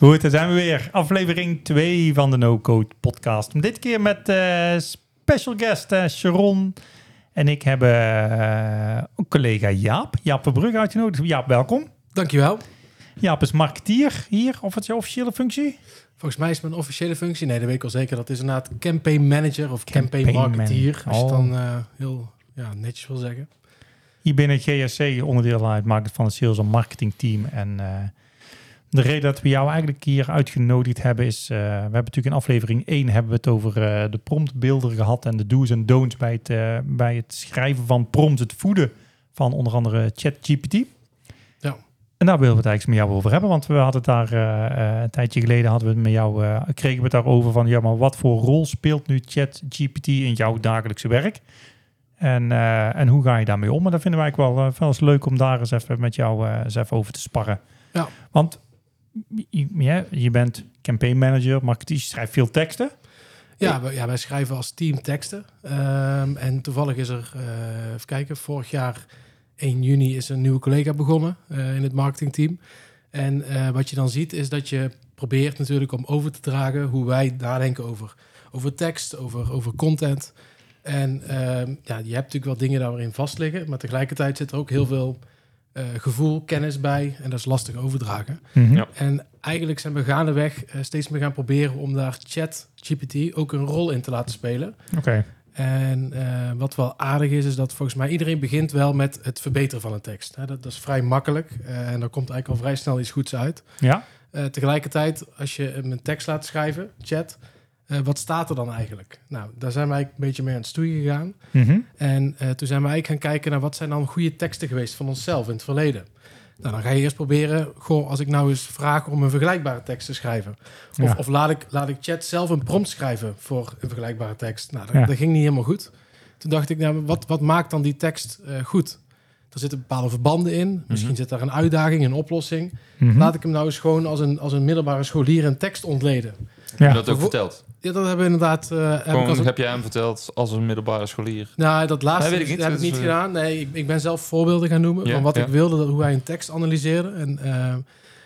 Goed, daar zijn we weer. Aflevering 2 van de No Code podcast. Dit keer met eh, special guest uh, Sharon. En ik heb uh, een collega Jaap. Jaap Verbrugge uitgenodigd. Jaap, welkom. Dankjewel. Jaap is marketeer hier. Of het je officiële functie? Volgens mij is mijn officiële functie. Nee, dat weet ik al zeker. Dat is inderdaad campaign manager of campaign, campaign marketeer. Als je het dan heel ja, netjes wil zeggen. Hier binnen GSC onderdeel uitmaakt van het sales en marketing team. En de reden dat we jou eigenlijk hier uitgenodigd hebben is... Uh, we hebben natuurlijk in aflevering 1 hebben we het over uh, de promptbeelden gehad... en de do's en don'ts bij het, uh, bij het schrijven van prompts, het voeden van onder andere ChatGPT. Ja. En daar willen we het eigenlijk met jou over hebben, want we hadden het daar een tijdje geleden hadden we het met jou, kregen we het daarover van ja, maar wat voor rol speelt nu ChatGPT in jouw dagelijkse werk? En, en hoe ga je daarmee om? En dat vinden wij eigenlijk wel, wel eens leuk om daar eens even met jou eens even over te sparren. Ja. Want ja, je bent campaign manager, marketeer, je schrijft veel teksten. Ja, wij, ja, wij schrijven als team teksten. Um, en toevallig is er, uh, even kijken, vorig jaar 1 juni is een nieuwe collega begonnen uh, in het marketingteam. En uh, wat je dan ziet is dat je probeert natuurlijk om over te dragen hoe wij nadenken over, over tekst, over, over content. En ehm, ja, je hebt natuurlijk wel dingen daarin vast liggen, maar tegelijkertijd zit er ook heel veel uh, gevoel, kennis bij. En dat is lastig overdragen. Mm -hmm. En eigenlijk zijn we gaandeweg uh, steeds meer gaan proberen om daar chat GPT ook een rol in te laten spelen. Oké. Okay. En uh, wat wel aardig is, is dat volgens mij iedereen begint wel met het verbeteren van een tekst. Hè, dat, dat, is vrij makkelijk en daar komt eigenlijk al vrij snel iets goeds uit. Ja. tegelijkertijd, als je een tekst laat schrijven, chat, uh, wat staat er dan eigenlijk? Nou, daar zijn wij een beetje mee aan het stoeien gegaan. Mm -hmm. En uh, toen zijn we eigenlijk gaan kijken naar wat zijn dan goede teksten geweest van onszelf in het verleden. Nou, dan ga je eerst proberen, goh, als ik nou eens vraag om een vergelijkbare tekst te schrijven. Of, Ja. of laat, ik, laat ik chat zelf een prompt schrijven voor een vergelijkbare tekst. Nou, dat, Ja. dat ging niet helemaal goed. Toen dacht ik, nou, wat, wat maakt dan die tekst eh, goed? Er zitten bepaalde verbanden in. Misschien zit daar een uitdaging, een oplossing. Mhm. Laat ik hem nou eens gewoon als een, als een middelbare scholier een tekst ontleden. Ja. Heb je dat ook verteld? Ja, dat hebben we inderdaad... eh, heb ik heb jij hem verteld als een middelbare scholier? Nou, dat laatste Nee, weet ik niet. heb ik niet eh, gedaan. Nee, ik, ik ben zelf voorbeelden gaan noemen Ja, van wat ja. ik wilde, dat, hoe hij een tekst analyseerde. En eh,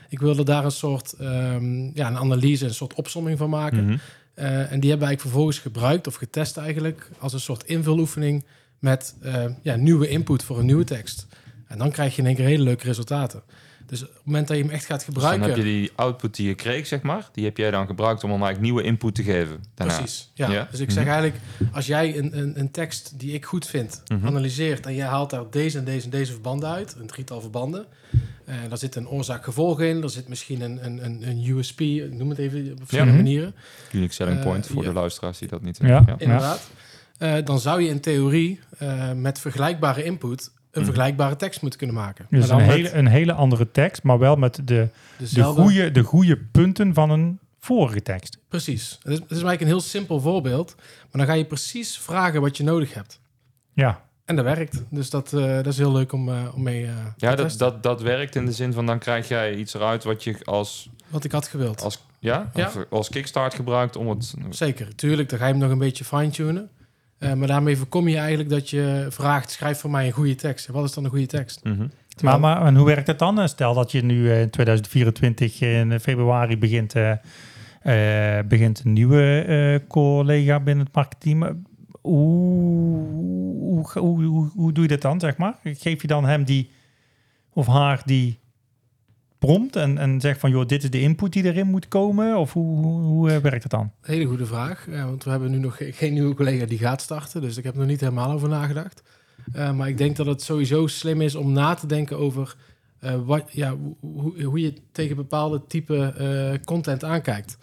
ik wilde daar een soort ehm, ja, een analyse, een soort opsomming van maken. Mhm. Eh, en die hebben wij eigenlijk vervolgens gebruikt of getest eigenlijk als een soort invuloefening met eh, ja, nieuwe input voor een nieuwe tekst. En dan krijg je in één keer hele leuke resultaten. Dus op het moment dat je hem echt gaat Dus dan gebruiken... heb je die output die je kreeg, zeg maar, die heb jij dan gebruikt om dan eigenlijk nieuwe input te geven. Daarna. Precies, ja. Ja. Dus ik zeg Mhm. eigenlijk, als jij een, een, een tekst die ik goed vind Mhm. analyseert en jij haalt daar deze en deze en deze verbanden uit, een drietal verbanden, eh daar zit een oorzaak-gevolg in, er zit misschien een, een, een, een USP, noem het even op verschillende manieren, Unique selling Eh, point voor ja. de luisteraars die dat niet Ja. ja. inderdaad. Eh, dan zou je in theorie eh, met vergelijkbare input een Mhm. vergelijkbare tekst moeten kunnen maken. Dus Maar dan een met hele, een hele andere tekst, maar wel met de, de, goede, de goede punten van een vorige tekst. Precies. Het is, het is eigenlijk een heel simpel voorbeeld, maar dan ga je precies vragen wat je nodig hebt. Ja, En dat werkt. Dus dat, eh, dat is heel leuk om, eh, om mee eh, Ja, dat, testen. dat, dat werkt in de zin van dan krijg jij iets eruit wat je als, Wat ik had gewild. als, ja? Ja. Of als kickstart gebruikt om het... Zeker. Tuurlijk, dan ga je hem nog een beetje fine-tunen. Eh, maar daarmee voorkom je eigenlijk dat je vraagt... schrijf voor mij een goede tekst. Wat is dan een goede tekst? Mhm. maar, maar en hoe werkt het dan? Stel dat je nu eh, in 2024 in februari begint, eh, begint een nieuwe collega binnen het marketingteam. Hoe, hoe, hoe, hoe, hoe doe je dat dan, zeg maar? Geef je dan hem die of haar die prompt en, en zeg van, joh, dit is de input die erin moet komen? Of hoe, hoe, eh, werkt het dan? Hele goede vraag. eh, want we hebben nu nog ge- geen nieuwe collega die gaat starten. Dus ik heb er nog niet helemaal over nagedacht. Eh, maar ik denk dat het sowieso slim is om na te denken over... wat, ja, hoe, hoe- je tegen bepaalde type content aankijkt.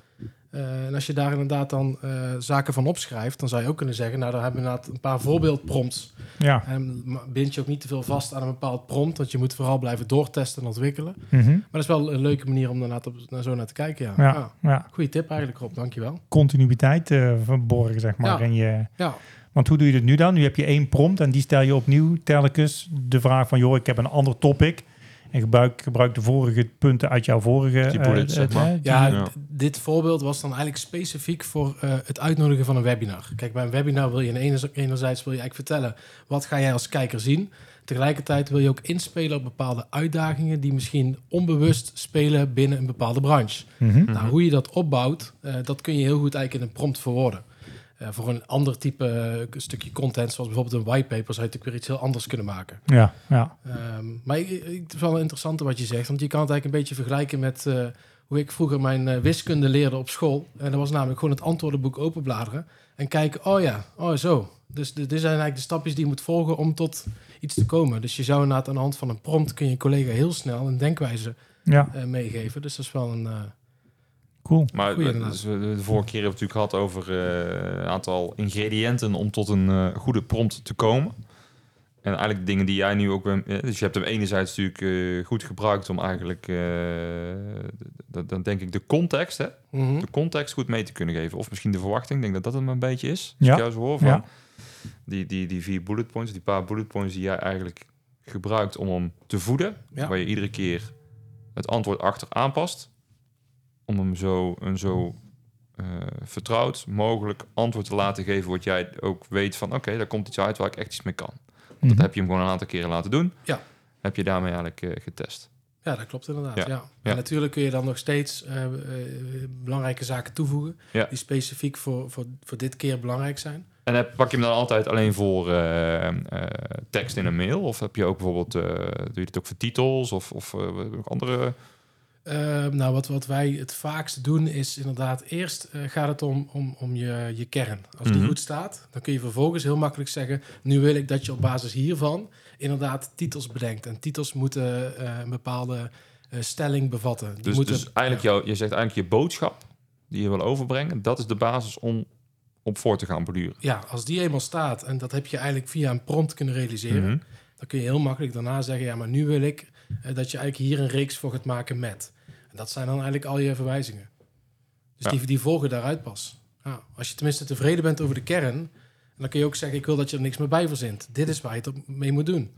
Eh, en als je daar inderdaad dan eh, zaken van opschrijft... dan zou je ook kunnen zeggen... nou, daar hebben we inderdaad een paar voorbeeldprompts... Ja. En bind je ook niet te veel vast aan een bepaald prompt, want je moet vooral blijven doortesten en ontwikkelen. Mhm. Maar dat is wel een leuke manier om daarna naar zo naar te kijken. Ja. Ja, Ah, ja. goeie tip eigenlijk, Rob. Dankjewel. Continuïteit eh, verborgen, zeg maar. Ja. En je, Ja, Want hoe doe je het nu dan? Nu heb je één prompt en die stel je opnieuw telkens de vraag van... joh, ik heb een ander topic en gebruik, gebruik de vorige punten uit jouw vorige... Die eh, zeg maar. ja, dit voorbeeld was dan eigenlijk specifiek voor eh, het uitnodigen van een webinar. Kijk, bij een webinar wil je enerzijds, enerzijds wil je eigenlijk vertellen... wat ga jij als kijker zien? Tegelijkertijd wil je ook inspelen op bepaalde uitdagingen die misschien onbewust spelen binnen een bepaalde branche. Mhm. Nou, hoe je dat opbouwt, eh, dat kun je heel goed eigenlijk in een prompt verwoorden. Eh, voor een ander type eh, stukje content, zoals bijvoorbeeld een whitepaper, zou je natuurlijk weer iets heel anders kunnen maken. Ja, ja. Ehm, maar ik, ik, het is wel interessant wat je zegt, want je kan het eigenlijk een beetje vergelijken met eh, hoe ik vroeger mijn wiskunde leerde op school. En dat was namelijk gewoon het antwoordenboek openbladeren en kijken, oh ja, oh zo. Dus dit zijn eigenlijk de stapjes die je moet volgen om tot iets te komen. Dus je zou inderdaad aan de hand van een prompt kun je een collega heel snel een denkwijze ja. meegeven. Dus dat is wel een... Cool. Maar dus we- de vorige keer hebben we het natuurlijk gehad over eh, een aantal ingrediënten om tot een eh, goede prompt te komen. En eigenlijk dingen die jij nu ook... bent- eh, dus je hebt hem enerzijds natuurlijk goed gebruikt om eigenlijk... dan denk ik de context, hè? mhm. De context goed mee te kunnen geven. Of misschien de verwachting. Ik denk dat dat hem een beetje is. Ja. ik jou hoor van... Ja. Die, die, die vier bullet points, die paar bullet points die jij eigenlijk gebruikt om hem te voeden. Ja. Waar je iedere keer het antwoord achter aanpast. Om hem zo een zo eh, vertrouwd mogelijk antwoord te laten geven. Wat jij ook weet van oké, daar komt iets uit waar ik echt iets mee kan. Dat Mhm. heb je hem gewoon een aantal keren laten doen. Ja. Heb je daarmee eigenlijk eh, getest. Ja, dat klopt inderdaad. Ja, Ja. ja. En natuurlijk kun je dan nog steeds eh, belangrijke zaken toevoegen Ja. die specifiek voor, voor, voor dit keer belangrijk zijn. En heb, pak je hem dan altijd alleen voor tekst in een mail? Of heb je ook bijvoorbeeld, doe je het ook voor titels of, of andere... Eh, nou, wat, wat wij het vaakst doen is inderdaad eerst eh, gaat het om, om, om je, je kern. Als die Mhm. goed staat, dan kun je vervolgens heel makkelijk zeggen, nu wil ik dat je op basis hiervan inderdaad titels bedenkt. En titels moeten eh, een bepaalde eh, stelling bevatten. Die Dus, moeten, dus eigenlijk, jou, je zegt eigenlijk je boodschap die je wil overbrengen, dat is de basis om op voor te gaan borduren. Ja, als die eenmaal staat en dat heb je eigenlijk via een prompt kunnen realiseren, Mhm. dan kun je heel makkelijk daarna zeggen, ja, maar nu wil ik dat je eigenlijk hier een reeks voor gaat maken met. En dat zijn dan eigenlijk al je verwijzingen. Dus Ja. die, die volgen daaruit pas. Ja, als je tenminste tevreden bent over de kern, dan kun je ook zeggen, ik wil dat je er niks meer bij verzint. Dit is waar je het mee moet doen.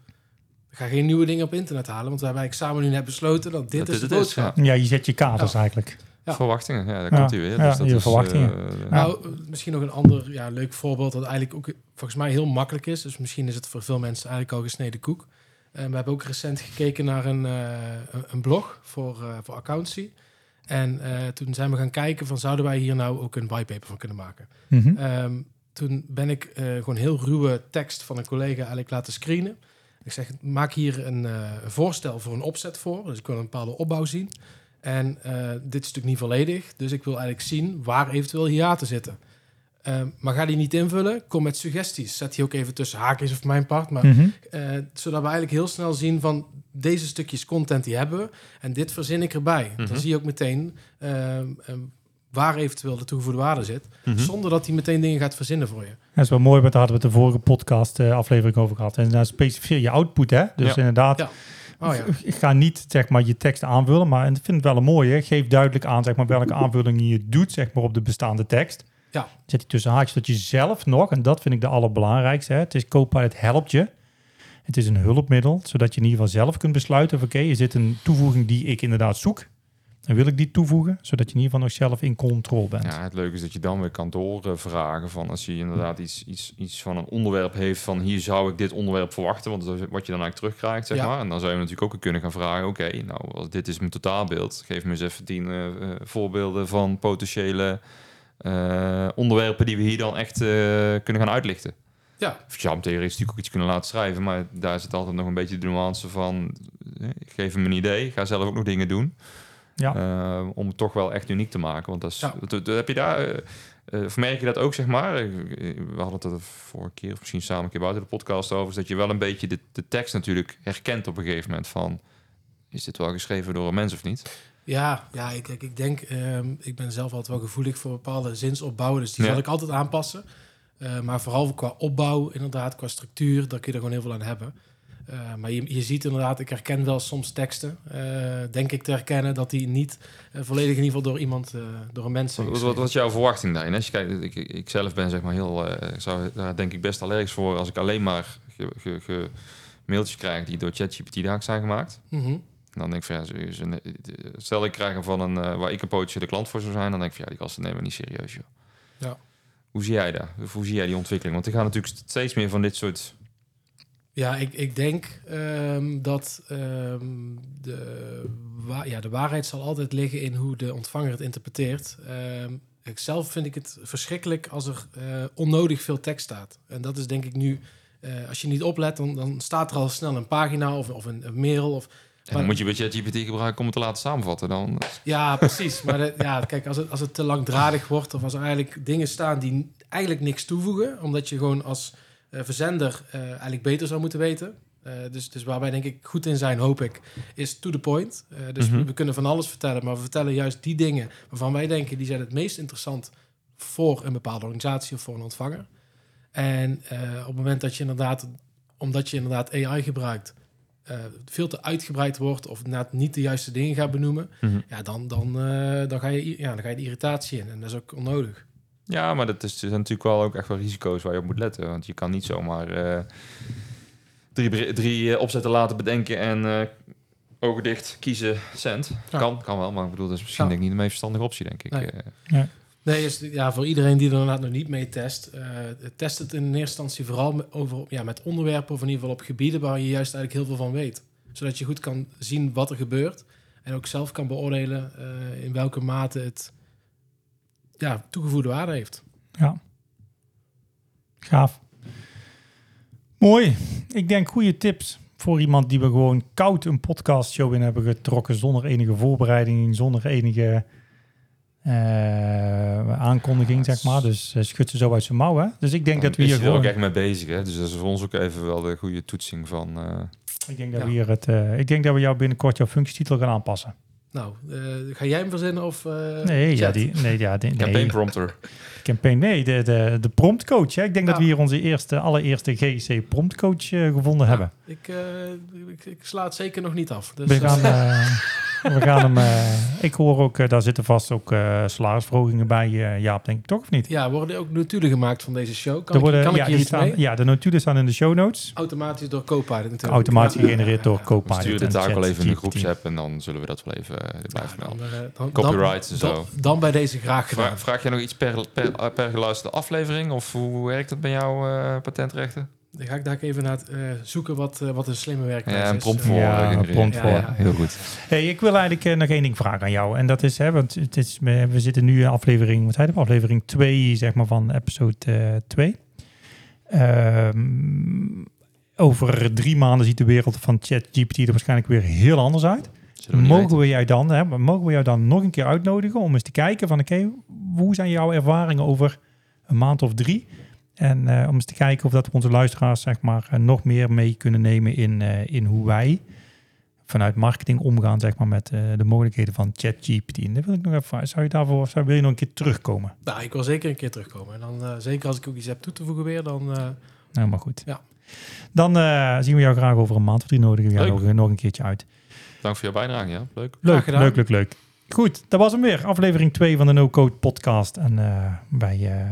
Ga geen nieuwe dingen op internet halen, want we hebben eigenlijk samen nu net besloten dat dit Dat is de boodschap. Ja, je zet je kaders Ja. eigenlijk. Ja. Verwachtingen, ja, daar Ja. komt hij weer. Ja, dus dat je is, verwachtingen. eh, Ja. Nou, misschien nog een ander ja, leuk voorbeeld dat eigenlijk ook volgens mij heel makkelijk is. Dus misschien is het voor veel mensen eigenlijk al gesneden koek. We hebben ook recent gekeken naar een, eh, een- blog voor, eh, voor accountancy. En eh, toen zijn we gaan kijken van zouden wij hier nou ook een whitepaper van kunnen maken. Mhm. Ehm, toen ben ik gewoon heel ruwe tekst van een collega eigenlijk laten screenen. Ik zeg, maak hier een, een voorstel voor een opzet voor. Dus ik wil een bepaalde opbouw zien. En dit is natuurlijk niet volledig. Dus ik wil eigenlijk zien waar eventueel hiaten zitten. Ehm, maar ga die niet invullen. Kom met suggesties. Zet die ook even tussen haakjes of mijn part. Maar Mhm. eh, zodat we eigenlijk heel snel zien van deze stukjes content die hebben we. En dit verzin ik erbij. Mhm. Dan zie je ook meteen ehm, ehm, waar eventueel de toegevoegde waarde zit. mhm. Zonder dat hij meteen dingen gaat verzinnen voor je. Dat is wel mooi, want daar hadden we het de vorige podcast eh, aflevering over gehad. En daar specificeer je output, hè? Dus Ja. inderdaad, Ja. Oh ja. ik ga niet zeg maar je tekst aanvullen, maar en ik vind het wel een mooie. Geef duidelijk aan zeg maar welke aanvullingen je doet zeg maar op de bestaande tekst. Ja. Zet die tussen haakjes dat je zelf nog, en dat vind ik de allerbelangrijkste. Hè? Het is Copilot helpt je. Het is een hulpmiddel, zodat je in ieder geval zelf kunt besluiten: van, oké, is dit een toevoeging die ik inderdaad zoek? En wil ik die toevoegen, zodat je in ieder geval nog zelf in controle bent. Ja, het leuke is dat je dan weer kan doorvragen van als je inderdaad iets, iets, iets van een onderwerp heeft van hier zou ik dit onderwerp verwachten, want dat is wat je dan eigenlijk terugkrijgt, zeg Ja. maar. En dan zou je natuurlijk ook kunnen gaan vragen, oké, nou, als dit is mijn totaalbeeld, geef me eens even tien eh, eh, voorbeelden van potentiële onderwerpen die we hier dan echt eh, kunnen gaan uitlichten. Ja. Hem theoretisch natuurlijk ook iets kunnen laten schrijven, maar daar zit altijd nog een beetje de nuance van, eh, geef hem een idee, ga zelf ook nog dingen doen. Ja. Eh, om het toch wel echt uniek te maken. Want dat is, Ja. dat- dat- heb je daar, eh, eh, vermerk je dat ook, zeg maar? Eh, We hadden het er vorige keer, of misschien samen een keer buiten de podcast over, is dat je wel een beetje de, de tekst natuurlijk herkent op een gegeven moment van, is dit wel geschreven door een mens of niet? Ja, ja ik, ik, ik denk, ehm, ik ben zelf altijd wel gevoelig voor bepaalde zinsopbouwen, dus die Ja. zal ik altijd aanpassen. Eh, maar vooral qua opbouw, inderdaad, qua structuur, daar kun je er gewoon heel veel aan hebben. Eh, maar je, je ziet inderdaad, ik herken wel soms teksten, eh, denk ik te herkennen, dat die niet volledig in ieder geval door iemand, door een mens zijn Wat, wat, wat is jouw verwachting daarin? Als je kijkt, ik, ik zelf ben zeg maar heel, ik zou daar denk ik best allergisch voor als ik alleen maar ge, ge- ge- mailtjes krijg die door ChatGPT zijn gemaakt. En dan denk ik van ja, ze- ze- stel ik krijg hem van een eh, waar ik een potentiële klant voor zou zijn, dan denk ik van ja, die gasten nemen we niet serieus joh. Ja. Hoe zie jij dat? Hoe zie jij die ontwikkeling? Want er gaan natuurlijk steeds meer van dit soort Ja, ik, ik denk ehm, dat ehm, de, wa- ja, de waarheid zal altijd liggen in hoe de ontvanger het interpreteert. Ehm, ik zelf vind ik het verschrikkelijk als er eh, onnodig veel tekst staat. En dat is denk ik nu, eh, als je niet oplet, dan, dan staat er al snel een pagina of, of een, een mail. Of, En dan moet je een beetje GPT gebruiken om het te laten samenvatten. Dan. ja, precies. Maar de- ja, kijk, als het, als het te langdradig wordt of als er eigenlijk dingen staan die eigenlijk niks toevoegen, omdat je gewoon als eh, verzender eh, eigenlijk beter zou moeten weten. Eh, dus, dus waar wij denk ik goed in zijn, hoop ik, is to the point. Eh, dus Mhm. we, we kunnen van alles vertellen, maar we vertellen juist die dingen waarvan wij denken die zijn het meest interessant voor een bepaalde organisatie of voor een ontvanger. En eh, op het moment dat je inderdaad, omdat je inderdaad AI gebruikt, eh, veel te uitgebreid wordt of inderdaad niet de juiste dingen gaat benoemen, Mhm. ja, dan, dan, eh, dan, ga je, ja, dan ga je de irritatie in. En dat is ook onnodig. Ja, maar dat is, er zijn natuurlijk wel ook echt wel risico's waar je op moet letten. Want je kan niet zomaar eh, drie, drie opzetten laten bedenken en eh, ogen dicht kiezen cent. Ja. Kan, kan wel, maar ik bedoel, dat is misschien Ja. denk ik niet de meest verstandige optie, denk ik. Nee. Eh, Nee, is, ja, voor iedereen die er inderdaad nog niet mee test, eh, test het in eerste instantie vooral met, over, ja, met onderwerpen of in ieder geval op gebieden waar je juist eigenlijk heel veel van weet. Zodat je goed kan zien wat er gebeurt en ook zelf kan beoordelen eh, in welke mate het ja, toegevoegde waarde heeft. Ja. Gaaf. Mooi. Ik denk goede tips voor iemand die we gewoon koud een podcastshow in hebben getrokken zonder enige voorbereiding, zonder enige eh, aankondiging, zeg maar. Dus uh, schudt ze zo uit zijn mouw, hè? Dus ik denk dat we is hier er ook gewoon... echt mee bezig, hè? Dus dat is voor ons ook even wel de goede toetsing van... eh, Ik denk dat Ja. we hier het... eh, ik denk dat we jou binnenkort jouw functietitel gaan aanpassen. Nou, eh, ga jij hem verzinnen of eh, Nee, ja, die, nee, ja, die, campaign nee, prompter. campaign. Nee, de, de, de promptcoach. Hè? Ik denk dat we hier onze eerste, allereerste GC promptcoach gevonden hebben. Ik, eh, ik, ik sla het zeker nog niet af. Dus, We gaan, eh, we gaan hem. eh, ik hoor ook, eh, daar zitten vast ook eh, salarisverhogingen bij, eh, Jaap, denk ik toch of niet? ja, worden ook notulen gemaakt van deze show. Kan, Er ik, worden, kan ik ja, hier die iets staan, mee? ja, de notulen staan in de show notes. Automatisch door Copilot natuurlijk. Automatisch Ja, gegenereerd door Copilot. en dit daar wel even in de groepsapp en dan zullen we dat wel even blijven Ja, melden. dan, eh, dan- Copyright en zo. Dan, dan bij deze graag gedaan. Vraag, vraag jij nog iets per, per, per geluisterde aflevering? Of hoe werkt het bij jouw eh, patentrechten? Dan ga ik daar even naar eh, zoeken wat, eh, wat een slimme werkwijze Ja, een is. prompt Eh, voor. Ja, eh, een prompt voor. ja. Heel goed. Hey, ik wil eigenlijk eh, nog één ding vragen aan jou. En dat is, hè, want het is, we we zitten nu in aflevering, wat heet het, aflevering 2, zeg maar, van episode 2. over drie maanden ziet de wereld van ChatGPT er waarschijnlijk weer heel anders uit. We Mogen we, jou dan, hè, mogen we jou dan nog een keer uitnodigen om eens te kijken van oké, hoe zijn jouw ervaringen over een maand of drie? En eh, om eens te kijken of dat we onze luisteraars zeg maar eh, nog meer mee kunnen nemen in, eh, in hoe wij vanuit marketing omgaan zeg maar met eh, de mogelijkheden van ChatGPT. En dat wil ik nog even, zou je daarvoor, zou, wil je nog een keer terugkomen? Nou, ik wil zeker een keer terugkomen. En dan, eh, zeker als ik ook iets heb toe te voegen weer, dan... eh, Nou, maar goed. Ja. Dan eh, zien we jou graag over een maand of drie nodigen we jou nog, nog een keertje uit. Dank voor jouw bijdrage, ja. Leuk. Leuk, gedaan. leuk, leuk, leuk. Goed, dat was hem weer. Aflevering 2 van de No Code podcast. En eh, wij eh,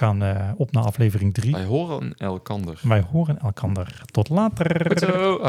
gaan eh, op naar aflevering 3. Wij horen elkander. Wij horen elkander. Tot later. Goed zo.